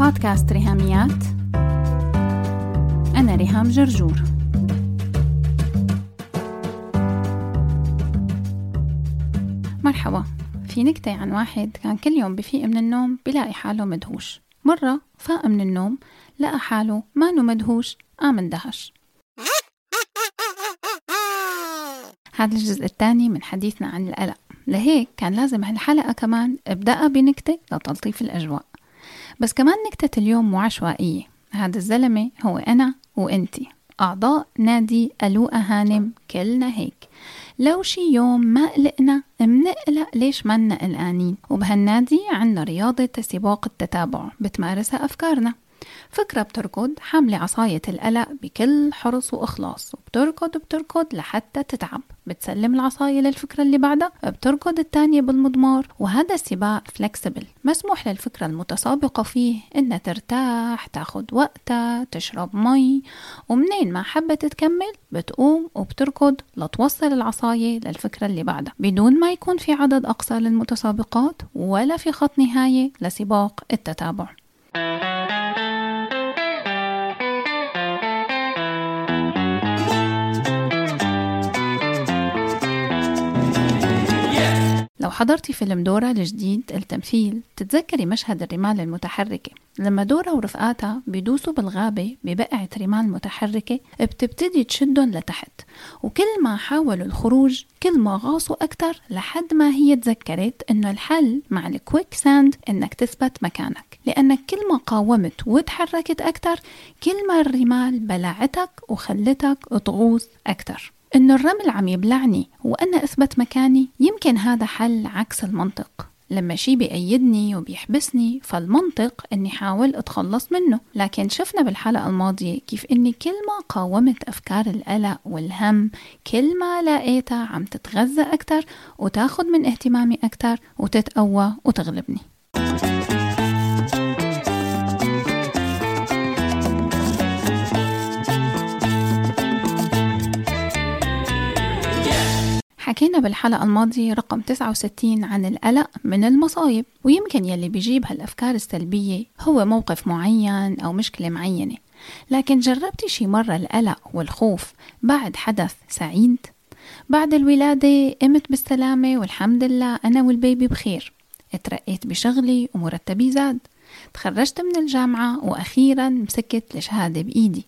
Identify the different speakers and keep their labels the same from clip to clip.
Speaker 1: بودكاست ريهاميات. أنا ريهام جرجور. مرحبا. في نكتة عن واحد كان كل يوم بفيق من النوم بلاقي حاله مدهوش. مرة فاق من النوم لقى حاله ما مدهوش قام اندهش. هذا الجزء الثاني من حديثنا عن القلق. لهيك كان لازم هالحلقة كمان ابدأها بنكتة لتلطيف الأجواء. بس كمان نكتة اليوم مو عشوائية. هذا الزلمة هو أنا وإنتي أعضاء نادي ألوء هانم كلنا هيك. لو شي يوم ما قلقنا منقلق ليش منا قلقانين وبهالنادي عنا رياضة سباق التتابع بتمارسها أفكارنا. فكرة بتركض حاملة عصاية القلق بكل حرص وإخلاص. وبتركض بتركض لحتى تتعب. بتسلم العصاية للفكرة اللي بعدها. بتركض التانية بالمضمار. وهذا السباق فلكسبل مسموح للفكرة المتسابقة فيه. إنها ترتاح تاخد وقتها تشرب مي. ومنين ما حبت تكمل بتقوم. وبتركض لتوصل العصاية للفكرة اللي بعدها. بدون ما يكون في عدد أقصى للمتسابقات ولا في خط نهاية لسباق التتابع. حضرتي فيلم دورا الجديد التمثيل. تتذكري مشهد الرمال المتحركة لما دورا ورفقاتها بيدوسوا بالغابة ببقعة رمال متحركة بتبتدي تشدهم لتحت. وكل ما حاولوا الخروج كل ما غاصوا أكتر لحد ما هي تذكرت إنه الحل مع ال quicksand إنك تثبت مكانك. لأنك كل ما قاومت وتحركت أكتر كل ما الرمال بلعتك وخلتك تغوص أكتر. إنه الرمل عم يبلعني وأنا أثبت مكاني يمكن هذا حل عكس المنطق. لما شي بيأيدني وبيحبسني فالمنطق إني حاول أتخلص منه. لكن شفنا بالحلقة الماضية كيف إني كل ما قاومت أفكار القلق والهم كل ما لقيتها عم تتغذى أكتر وتاخد من اهتمامي أكتر وتتقوى وتغلبني. حكينا بالحلقة الماضية رقم 69 عن القلق من المصايب ويمكن يلي بيجيب هالأفكار السلبية هو موقف معين أو مشكلة معينة. لكن جربتي شي مرة القلق والخوف بعد حدث سعيد؟ بعد الولادة قمت بالسلامة والحمد لله أنا والبيبي بخير. اترقيت بشغلي ومرتبي زاد. تخرجت من الجامعة وأخيرا مسكت الشهادة بإيدي.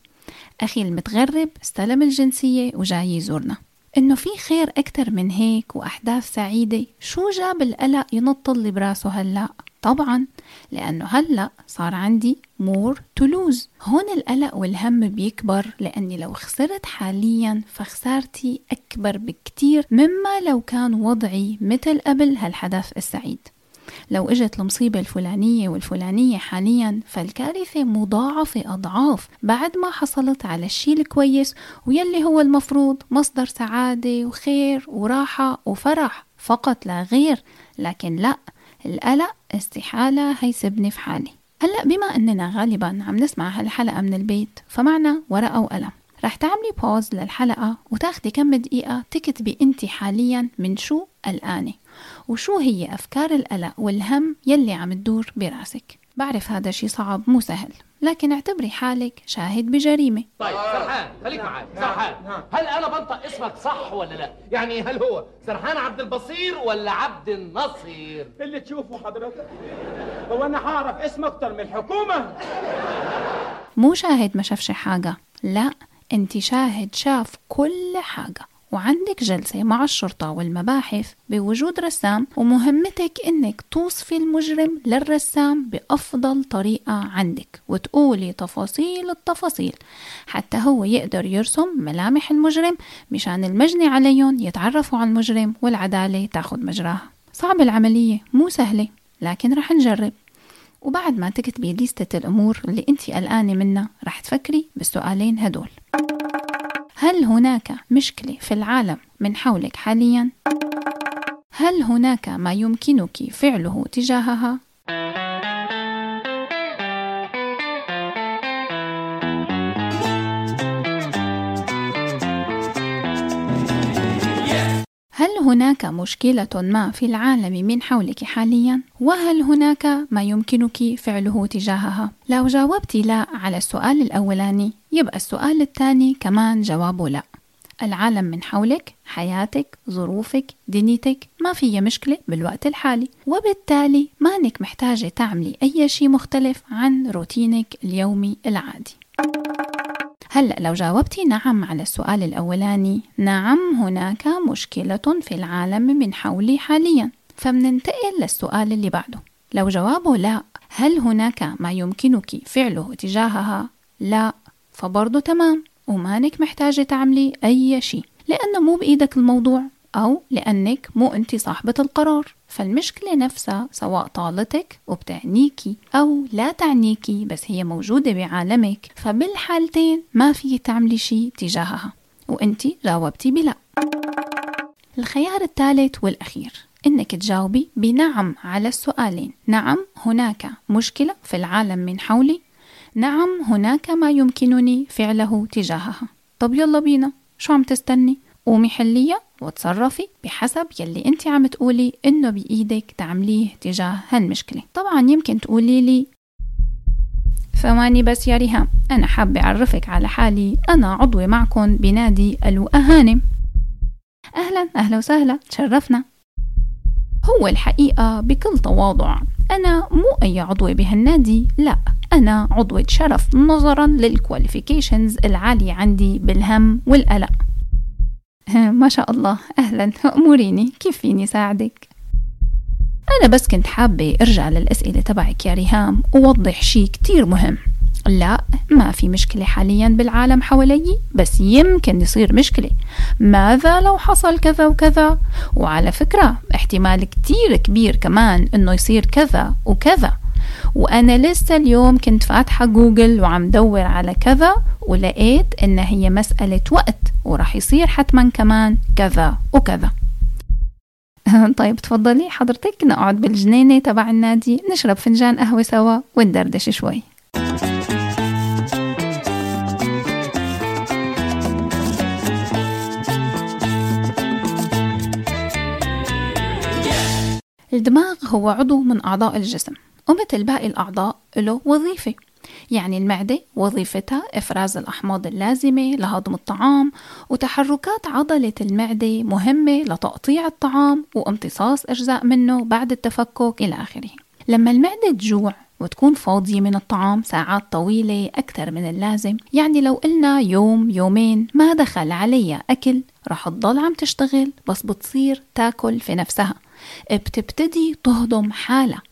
Speaker 1: أخي المتغرب استلم الجنسية وجاي يزورنا. إنه في خير أكتر من هيك وأحداث سعيدة شو جاب القلق ينط اللي براسه هلأ؟ طبعا لأنه هلأ صار عندي more to lose هون القلق والهم بيكبر لأني لو خسرت حاليا فخسارتي أكبر بكتير مما لو كان وضعي مثل قبل هالحدث السعيد. لو إجت المصيبة الفلانية والفلانية حاليا فالكارثة مضاعفة أضعاف بعد ما حصلت على الشيء الكويس ويلي هو المفروض مصدر سعادة وخير وراحة وفرح فقط لا غير. لكن لا القلق استحالة هيسبني في حالي. هلأ بما أننا غالبا عم نسمع هالحلقة من البيت فمعنا ورقة وقلم. رح تعملي بوز للحلقة وتاخدي كم دقيقة تكتبي أنت حاليا من شو قلقانة وشو هي أفكار القلق والهم يلي عم تدور براسك؟ بعرف هذا شي صعب مو سهل لكن اعتبري حالك شاهد بجريمة.
Speaker 2: طيب سرحان خليك معي سرحان. هل أنا بنطق اسمك صح ولا لا؟ يعني هل هو سرحان عبد البصير ولا عبد النصير؟
Speaker 3: اللي تشوفه حضرتك هو أنا هعرف اسم أكتر من الحكومة.
Speaker 1: مو شاهد ما شافش حاجة لا أنت شاهد شاف كل حاجة. وعندك جلسة مع الشرطة والمباحث بوجود رسام ومهمتك إنك توصفي المجرم للرسام بأفضل طريقة عندك وتقولي تفاصيل التفاصيل حتى هو يقدر يرسم ملامح المجرم مشان المجني عليهم يتعرفوا على المجرم والعدالة تاخد مجراها. صعب العملية مو سهلة لكن رح نجرب. وبعد ما تكتبي ليستة الأمور اللي انت قلقانة منها رح تفكري بالسؤالين هدول. هل هناك مشكلة في العالم من حولك حاليا؟ هل هناك ما يمكنك فعله تجاهها؟ هناك مشكلة ما في العالم من حولك حاليا؟ وهل هناك ما يمكنك فعله تجاهها؟ لو جاوبت لا على السؤال الأولاني يبقى السؤال الثاني كمان جوابه لا العالم من حولك حياتك ظروفك دنيتك ما فيها مشكلة بالوقت الحالي وبالتالي مانك محتاجة تعملي أي شيء مختلف عن روتينك اليومي العادي هلأ لو جاوبتي نعم على السؤال الأولاني نعم هناك مشكلة في العالم من حولي حاليا. فمننتقل للسؤال اللي بعده. لو جوابه لا هل هناك ما يمكنك فعله تجاهها؟ لا فبرضه تمام. ومانك محتاجة تعملي أي شيء لأنه مو بإيدك الموضوع. أو لأنك مو أنت صاحبة القرار. فالمشكلة نفسها سواء طالتك وبتعنيكي أو لا تعنيكي بس هي موجودة بعالمك. فبالحالتين ما في تعملي شيء تجاهها. وأنت جاوبتي بلا. الخيار الثالث والأخير إنك تجاوبي بنعم على السؤالين. نعم هناك مشكلة في العالم من حولي. نعم هناك ما يمكنني فعله تجاهها. طب يلا بينا شو عم تستني؟ قومي حلية وتصرفي بحسب يلي انت عم تقولي انه بإيدك تعمليه تجاه هالمشكلة. طبعا يمكن تقولي لي ثواني بس يا ريهام أنا حابة أعرفك على حالي أنا عضوة معكم بنادي ألو أهانم أهلا أهلا وسهلا تشرفنا. هو الحقيقة بكل تواضع أنا مو أي عضوة بهالنادي لا أنا عضوة شرف نظرا للكواليفيكيشنز العالية عندي بالهم والقلق ما شاء الله. أهلا. أموريني. كيف فيني ساعدك؟ أنا بس كنت حابة أرجع للأسئلة تبعك يا ريهام. ووضح شي كتير مهم. لا ما في مشكلة حاليا بالعالم حوالي بس يمكن يصير مشكلة. ماذا لو حصل كذا وكذا؟ وعلى فكرة احتمال كتير كبير كمان إنه يصير كذا وكذا. وأنا لسه اليوم كنت فاتحة جوجل وعم دور على كذا ولقيت إن هي مسألة وقت ورح يصير حتما كمان كذا وكذا. طيب تفضلي حضرتك نقعد بالجنينة تبع النادي نشرب فنجان قهوة سوا وندردش شوي. الدماغ هو عضو من أعضاء الجسم. ومثل باقي الأعضاء له وظيفة. يعني المعدة وظيفتها إفراز الأحماض اللازمة لهضم الطعام وتحركات عضلة المعدة مهمة لتقطيع الطعام وامتصاص أجزاء منه بعد التفكك إلى آخره. لما المعدة تجوع وتكون فاضية من الطعام ساعات طويلة أكثر من اللازم يعني لو قلنا يوم يومين ما دخل عليها أكل رح تضل عم تشتغل بس بتصير تاكل في نفسها. بتبتدي تهضم حالها.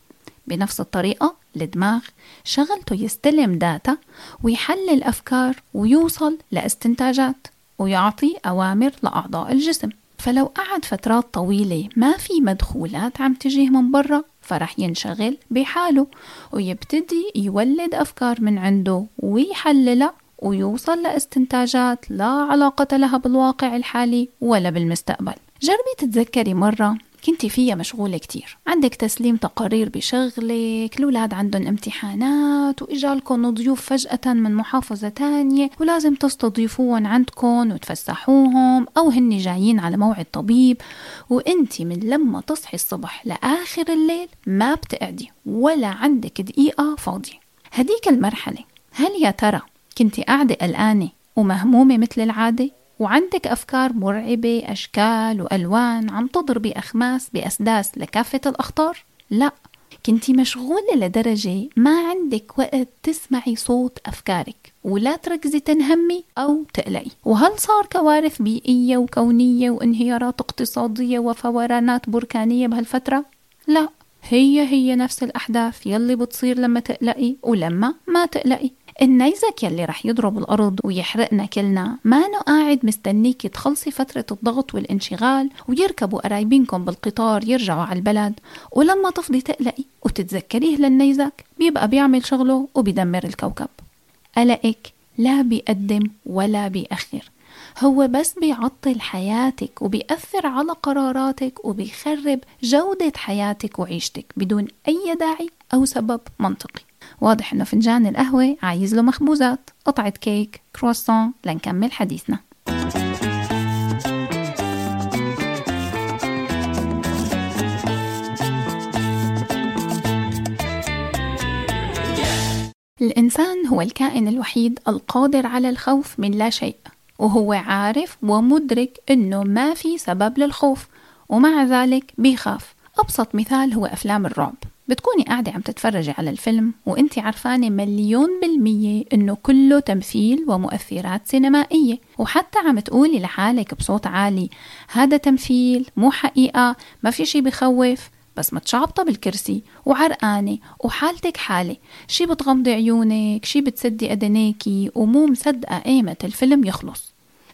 Speaker 1: بنفس الطريقة الدماغ شغلته يستلم داتا ويحلل أفكار ويوصل لإستنتاجات ويعطي أوامر لأعضاء الجسم. فلو قعد فترات طويلة ما في مدخولات عم تجيه من برا فرح ينشغل بحاله ويبتدي يولد أفكار من عنده ويحللها ويوصل لإستنتاجات لا علاقة لها بالواقع الحالي ولا بالمستقبل. جربي تتذكري مرة كنتي فيها مشغولة كتير. عندك تسليم تقارير بشغلك الولاد عندهم امتحانات وإجالكم ضيوف فجأة من محافظة تانية ولازم تستضيفوهم عندكم وتفسحوهم أو هن جايين على موعد طبيب. وإنتي من لما تصحي الصبح لآخر الليل ما بتقعدي ولا عندك دقيقة فاضية. هديك المرحلة. هل يا ترى كنتي قاعدة قلقانة ومهمومة مثل العادة؟ وعندك أفكار مرعبة أشكال وألوان عم تضربي أخماس بأسداس لكافة الأخطار؟ لا كنتي مشغولة لدرجة ما عندك وقت تسمعي صوت أفكارك ولا تركزي تنهمي أو تقلقي وهل صار كوارث بيئية وكونية وانهيارات اقتصادية وفورانات بركانية بهالفترة؟ لا هي هي نفس الأحداث يلي بتصير لما تقلقي ولما ما تقلقي. النيزك يلي رح يضرب الأرض ويحرقنا كلنا. ما قاعد مستنيكي تخلصي فترة الضغط والانشغال ويركبوا قرايبينكم بالقطار يرجعوا على البلد. ولما تفضي تقلقي وتتذكريه للنيزك بيبقى بيعمل شغله وبيدمر الكوكب. قلقك لا بيقدم ولا بيأخر. هو بس بيعطل حياتك وبيأثر على قراراتك وبيخرب جودة حياتك وعيشتك بدون أي داعي أو سبب منطقي. واضح إنه فنجان القهوة عايز له مخبوزات قطعة كيك كروسون لنكمل حديثنا. الإنسان هو الكائن الوحيد القادر على الخوف من لا شيء. وهو عارف ومدرك إنه ما في سبب للخوف ومع ذلك بيخاف. أبسط مثال هو أفلام الرعب. بتكوني قاعدة عم تتفرجي على الفيلم وانت عرفانة مليون بالمية إنه كله تمثيل ومؤثرات سينمائية. وحتى عم تقولي لحالك بصوت عالي هذا تمثيل مو حقيقة ما في شي بخوف. بس متشعبطة بالكرسي وعرقانة وحالتك حالة. شي بتغمضي عيونك شي بتسدي أدنيكي ومو مصدقة إيمة الفيلم يخلص.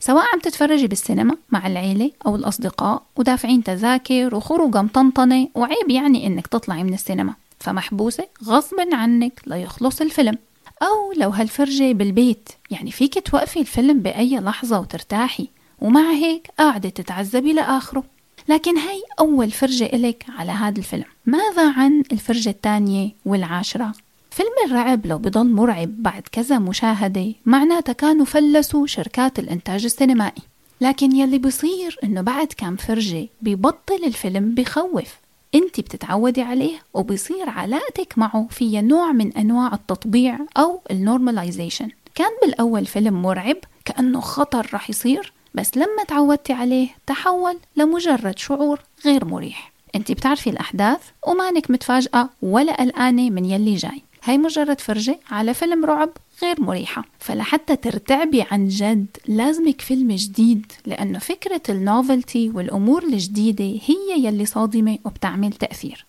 Speaker 1: سواء عم تتفرجي بالسينما مع العيلة أو الأصدقاء ودافعين تذاكر وخروجة مطنطنة وعيب يعني إنك تطلعي من السينما فمحبوسة غصب عنك ليخلص الفيلم. أو لو هالفرجة بالبيت يعني فيك توقفي الفيلم بأي لحظة وترتاحي ومع هيك قاعدة تتعذبي لآخره. لكن هي أول فرجة إلك على هذا الفيلم. ماذا عن الفرجة الثانية والعاشرة؟ فيلم الرعب لو بضل مرعب بعد كذا مشاهدة معناتها كانوا فلسوا شركات الإنتاج السينمائي. لكن يلي بيصير إنه بعد كام فرجة بيبطل الفيلم بخوف. انت بتتعودي عليه وبيصير علاقتك معه فيها نوع من أنواع التطبيع أو ال normalization. كان بالأول فيلم مرعب كأنه خطر رح يصير بس لما تعودتي عليه تحول لمجرد شعور غير مريح. انت بتعرفي الأحداث ومانك متفاجئة ولا قلقانة من يلي جاي. هاي مجرد فرجة على فيلم رعب غير مريحة. فلحتى ترتعبي عن جد لازمك فيلم جديد لأنه فكرة ال novelty والأمور الجديدة هي يلي صادمة وبتعمل تأثير.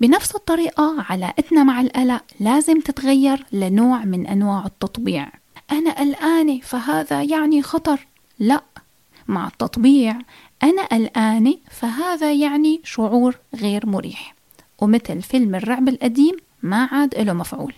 Speaker 1: بنفس الطريقة علاقتنا مع القلق لازم تتغير لنوع من أنواع التطبيع. أنا قلقانة فهذا يعني خطر. لا مع التطبيع أنا قلقانة فهذا يعني شعور غير مريح. ومثل فيلم الرعب القديم ما عاد له مفعول.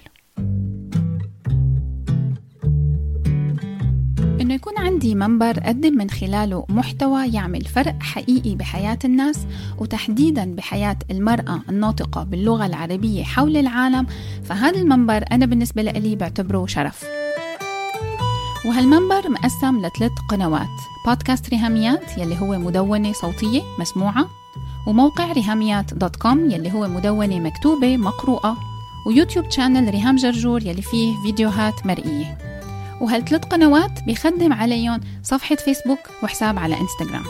Speaker 1: إنه يكون عندي منبر أقدم من خلاله محتوى يعمل فرق حقيقي بحياة الناس وتحديدا بحياة المرأة الناطقة باللغة العربية حول العالم فهذا المنبر أنا بالنسبة لي بعتبره شرف. وهالمنبر مقسم لثلاث قنوات بودكاست ريهاميات يلي هو مدونة صوتية مسموعة وموقع ريهاميات dot com يلي هو مدونة مكتوبة مقروءة. و YouTube channel ريهام جرجور يلي فيه فيديوهات مرئية. وهالثلاث قنوات بيخدم عليهم صفحة فيسبوك وحساب على انستغرام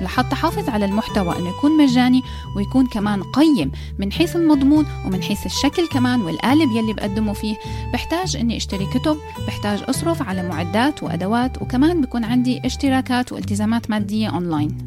Speaker 1: لحتى حافظ على المحتوى إنه يكون مجاني ويكون كمان قيم من حيث المضمون ومن حيث الشكل كمان والقالب يلي بقدمه فيه بحتاج إني أشتري كتب بحتاج أصرف على معدات وأدوات وكمان بكون عندي اشتراكات والتزامات مادية اونلاين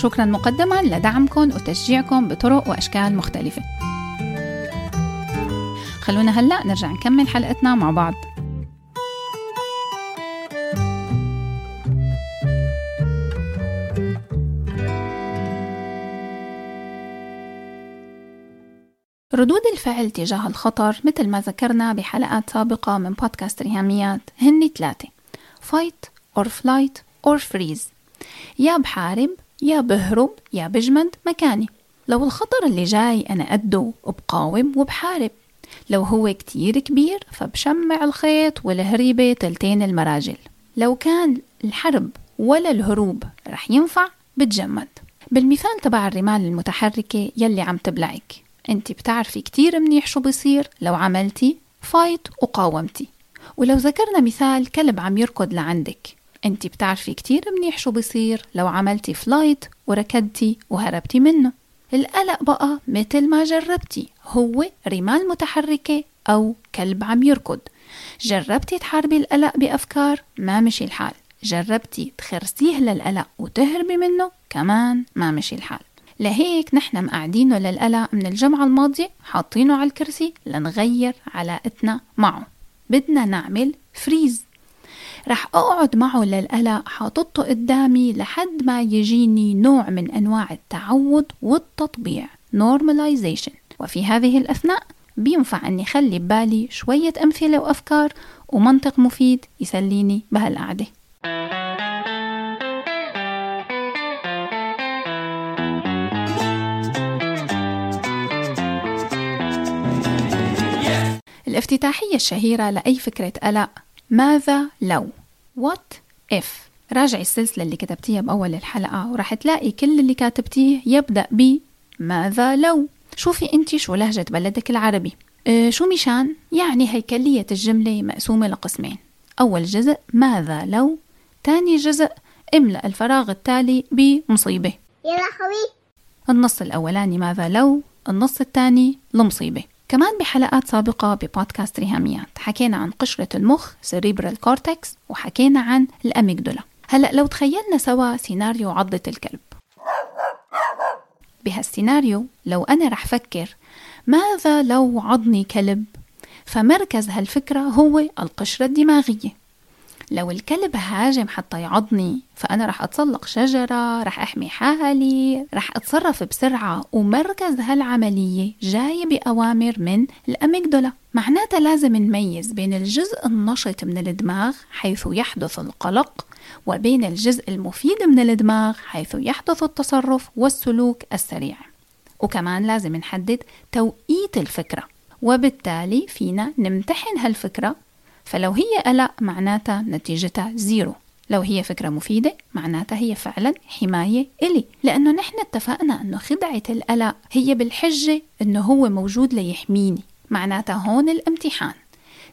Speaker 1: وشكرا مقدما لدعمكم وتشجيعكم بطرق وأشكال مختلفة. خلونا هلأ نرجع نكمل حلقتنا مع بعض. ردود الفعل تجاه الخطر مثل ما ذكرنا بحلقات سابقة من بودكاست ريهاميات هن ثلاثة fight or flight or freeze. يا بحارب يا بهرب يا بجمد مكاني. لو الخطر اللي جاي أنا قده وبقاوم وبحارب. لو هو كتير كبير فبشمع الخيط والهريبة تلتين المراجل. لو كان الحرب ولا الهروب رح ينفع بتجمد. بالمثال تبع الرمال المتحركة يلي عم تبلعك. أنت بتعرفي كتير منيح شو بصير لو عملتي fight وقاومتي. ولو ذكرنا مثال كلب عم يركض لعندك. انت بتعرفي كتير منيح شو بصير لو عملتي flight وركضتي وهربتي منه. القلق بقى مثل ما جربتي هو رمال متحركة أو كلب عم يركض. جربتي تحاربي القلق بأفكار؟ ما مشي الحال. جربتي تخرسيه للقلق وتهربي منه؟ كمان ما مشي الحال. لهيك نحن مقعدينه للقلق من الجمعة الماضية حاطينه على الكرسي لنغير علاقتنا معه. بدنا نعمل فريز رح أقعد معه للقلق حاططه قدامي لحد ما يجيني نوع من أنواع التعود والتطبيع normalization. وفي هذه الأثناء بينفع أني خلي ببالي شوية أمثلة وأفكار ومنطق مفيد يسليني بهالقعدة. الافتتاحية الشهيرة لأي فكرة قلق ماذا لو؟ What if راجعي السلسلة اللي كتبتيها بأول الحلقة ورح تلاقي كل اللي كاتبتيه يبدأ ب ماذا لو؟ شوفي انت شو لهجة بلدك العربي. أه شو مشان؟ يعني هيكلية الجملة مقسومة لقسمين. أول جزء ماذا لو؟ تاني جزء املأ الفراغ التالي بمصيبة.
Speaker 4: يا لهوي
Speaker 1: النص الأولاني ماذا لو؟ النص الثاني المصيبة كمان بحلقات سابقة ببودكاست ريهاميات. حكينا عن قشرة المخ cerebral cortex وحكينا عن ال amygdala هلأ لو تخيلنا سوا سيناريو عضة الكلب. بهالسيناريو لو أنا رح فكر ماذا لو عضني كلب؟ فمركز هالفكرة هو القشرة الدماغية. لو الكلب هاجم حتى يعضني فأنا رح أتسلق شجرة رح أحمي حالي رح أتصرف بسرعة. ومركز هالعملية جاي بأوامر من الأميجدولا معناتها لازم نميز بين الجزء النشط من الدماغ حيث يحدث القلق وبين الجزء المفيد من الدماغ حيث يحدث التصرف والسلوك السريع. وكمان لازم نحدد توقيت الفكرة. وبالتالي فينا نمتحن هالفكرة فلو هي قلق معناتها نتيجتها زيرو. لو هي فكرة مفيدة معناتها هي فعلا حماية إلي. لأنه نحن اتفقنا أنه خدعة القلق هي بالحجة أنه هو موجود ليحميني. معناتها هون الامتحان.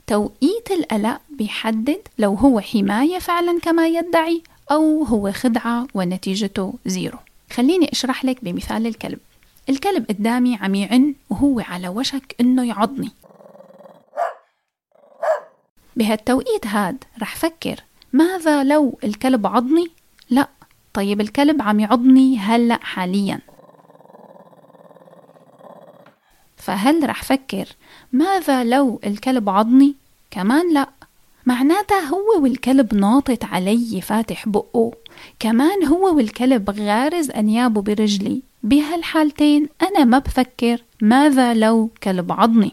Speaker 1: توقيت القلق بيحدد لو هو حماية فعلا كما يدعي أو هو خدعة ونتيجته زيرو. خليني أشرح لك بمثال الكلب. الكلب قدامي عم يعن وهو على وشك إنه يعضني. بهالتوقيت هاد رح فكر ماذا لو الكلب عضني؟ لا. طيب الكلب عم يعضني هلأ حاليا. فهل رح فكر ماذا لو الكلب عضني؟ كمان لا. معناتها هو والكلب ناطط علي فاتح بقه. كمان هو والكلب غارز أنيابه برجلي. بهالحالتين أنا ما بفكر ماذا لو كلب عضني.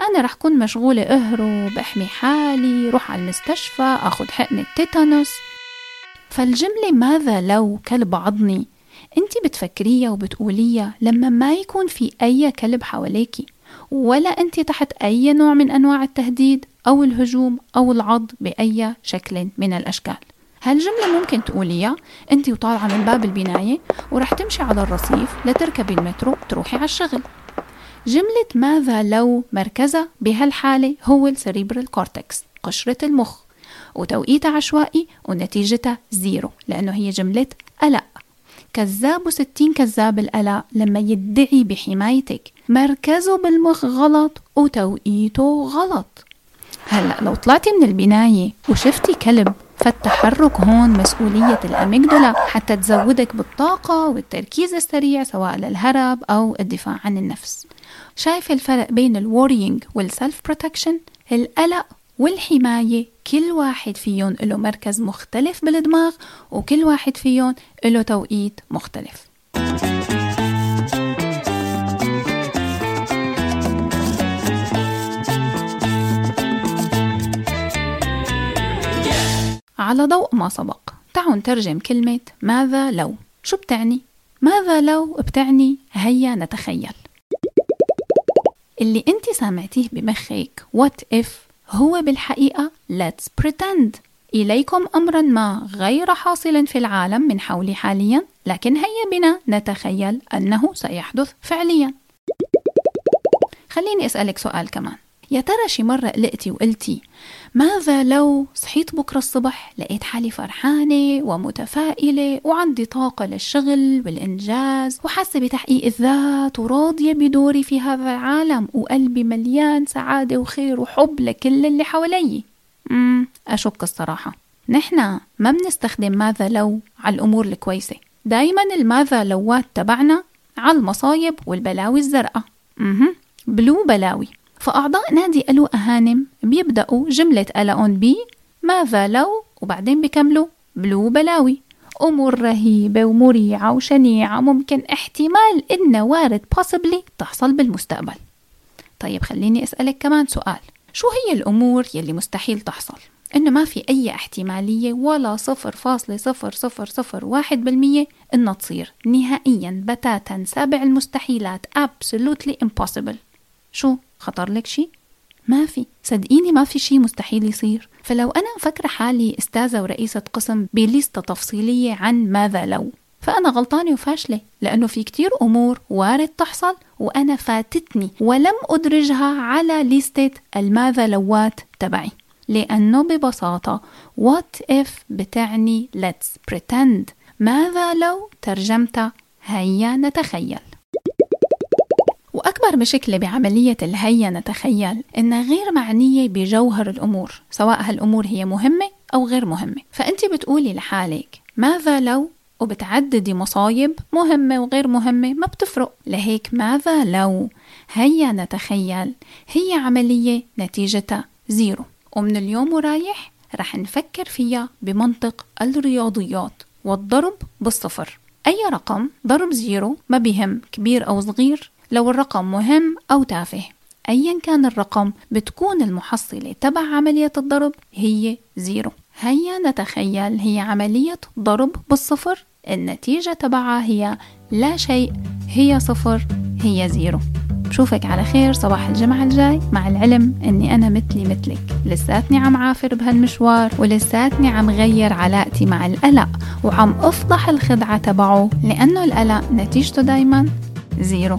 Speaker 1: أنا رح كون مشغولة أهرب أحمي حالي روح على المستشفى أخذ حقنة تيتانوس فالجملة ماذا لو كلب عضني؟ أنت بتفكريها وبتقوليها لما ما يكون في أي كلب حواليكي ولا أنت تحت أي نوع من أنواع التهديد أو الهجوم أو العض بأي شكل من الأشكال. هالجملة ممكن تقوليها أنت وطالعة من باب البناية ورح تمشي على الرصيف لتركبي المترو تروحي على الشغل. جملة ماذا لو مركزها بهالحالة هو ال cerebral cortex قشرة المخ. وتوقيتها عشوائي ونتيجتها zero لأنه هي جملة قلق كذاب وستين كذاب القلق لما يدعي بحمايتك. مركزه بالمخ غلط وتوقيته غلط. هلأ لو طلعتي من البناية وشفتي كلب فالتحرك هون مسؤولية ال amygdala حتى تزودك بالطاقة والتركيز السريع سواء للهرب أو الدفاع عن النفس. شايف الفرق بين ال worrying وال self protection القلق والحماية. كل واحد فيهم له مركز مختلف بالدماغ وكل واحد فيهم له توقيت مختلف. على ضوء ما سبق. تعالوا نترجم كلمة ماذا لو. شو بتعني؟ ماذا لو بتعني هيا نتخيل. اللي انت سامعتيه بمخك. What if هو بالحقيقة let's pretend. إليكم أمرا ما غير حاصل في العالم من حولي حاليا لكن هيا بنا نتخيل أنه سيحدث فعليا. خليني أسألك سؤال كمان. يا ترى شي مرة قلقتي وقلتي ماذا لو صحيت بكرة الصبح لقيت حالي فرحانة ومتفائلة وعندي طاقة للشغل والإنجاز وحاسة بتحقيق الذات وراضية بدوري في هذا العالم وقلبي مليان سعادة وخير وحب لكل اللي حوالي امم أشك الصراحة. نحنا ما بنستخدم ماذا لو على الأمور الكويسة. دايما الماذا لوات تبعنا على المصايب والبلاوي الزرقاء. blue بلاوي فأعضاء نادي قلق هانم بيبدأوا جملة ألأون بي ماذا لو؟ وبعدين بكملوا blue بلاوي. أمور رهيبة ومريعة وشنيعة ممكن احتمال إنها وارد possibly تحصل بالمستقبل. طيب خليني أسألك كمان سؤال. شو هي الأمور يلي مستحيل تحصل؟ إنه ما في أي احتمالية ولا صفر فاصلة صفر صفر صفر واحد بالمية إنها تصير نهائيا بتاتا سابع المستحيلات absolutely impossible. شو خطر لك شي؟ ما في. صدقيني ما في شي مستحيل يصير. فلو أنا مفكرة حالي أستاذة ورئيسة قسم بليستة تفصيلية عن ماذا لو. فأنا غلطانة وفاشلة لأنه في كتير أمور وارد تحصل وأنا فاتتني ولم أدرجها على ليستة الماذا لوات تبعي. لأنه ببساطة what if بتعني let's pretend. ماذا لو ترجمتها هيا نتخيل. وأكبر مشكلة بعملية الهيا نتخيل إنها غير معنية بجوهر الأمور سواء هالأمور هي مهمة أو غير مهمة. فأنت بتقولي لحالك ماذا لو وبتعددي مصايب مهمة وغير مهمة؟ ما بتفرق. لهيك ماذا لو؟ هيا نتخيل هي عملية نتيجتها zero. ومن اليوم ورايح رح نفكر فيها بمنطق الرياضيات والضرب بالصفر. أي رقم؟ ضرب zero ما بيهم كبير أو صغير. لو الرقم مهم أو تافه. أيا كان الرقم بتكون المحصلة تبع عملية الضرب هي zero. هيا نتخيل هي عملية ضرب بالصفر. النتيجة تبعها هي لا شيء هي صفر هي zero. بشوفك على خير صباح الجمعة الجاي. مع العلم إني أنا مثلي مثلك. لساتني عم عافر بهالمشوار ولساتني عم غير علاقتي مع القلق وعم أفضح الخدعة تبعه لأنه القلق نتيجته دايما zero.